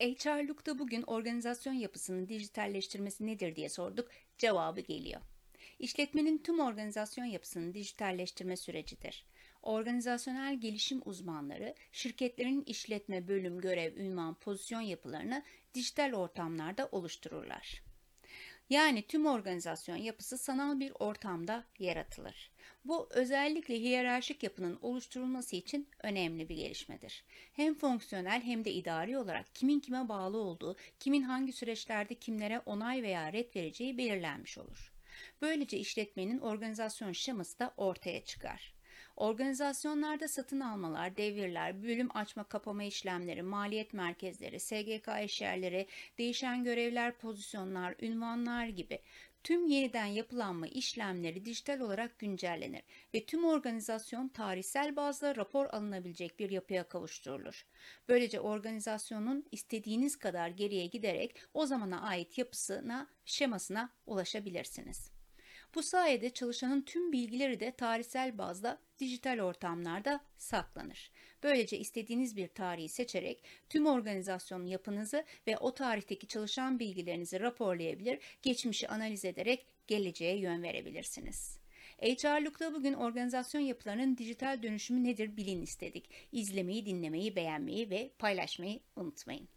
HR'lukta bugün organizasyon yapısının dijitalleştirmesi nedir diye sorduk. Cevabı geliyor. İşletmenin tüm organizasyon yapısının dijitalleştirme sürecidir. Organizasyonel gelişim uzmanları şirketlerin işletme, bölüm, görev, ünvan, pozisyon yapılarını dijital ortamlarda oluştururlar. Yani tüm organizasyon yapısı sanal bir ortamda yaratılır. Bu özellikle hiyerarşik yapının oluşturulması için önemli bir gelişmedir. Hem fonksiyonel hem de idari olarak kimin kime bağlı olduğu, kimin hangi süreçlerde kimlere onay veya red vereceği belirlenmiş olur. Böylece işletmenin organizasyon şeması da ortaya çıkar. Organizasyonlarda satın almalar, devirler, bölüm açma kapama işlemleri, maliyet merkezleri, SGK eşyerleri, değişen görevler, pozisyonlar, ünvanlar gibi tüm yeniden yapılanma işlemleri dijital olarak güncellenir ve tüm organizasyon tarihsel bazda rapor alınabilecek bir yapıya kavuşturulur. Böylece organizasyonun istediğiniz kadar geriye giderek o zamana ait yapısına, şemasına ulaşabilirsiniz. Bu sayede çalışanın tüm bilgileri de tarihsel bazda dijital ortamlarda saklanır. Böylece istediğiniz bir tarihi seçerek tüm organizasyon yapınızı ve o tarihteki çalışan bilgilerinizi raporlayabilir, geçmişi analiz ederek geleceğe yön verebilirsiniz. HR'lukta bugün organizasyon yapılarının dijital dönüşümü nedir bilin istedik. İzlemeyi, dinlemeyi, beğenmeyi ve paylaşmayı unutmayın.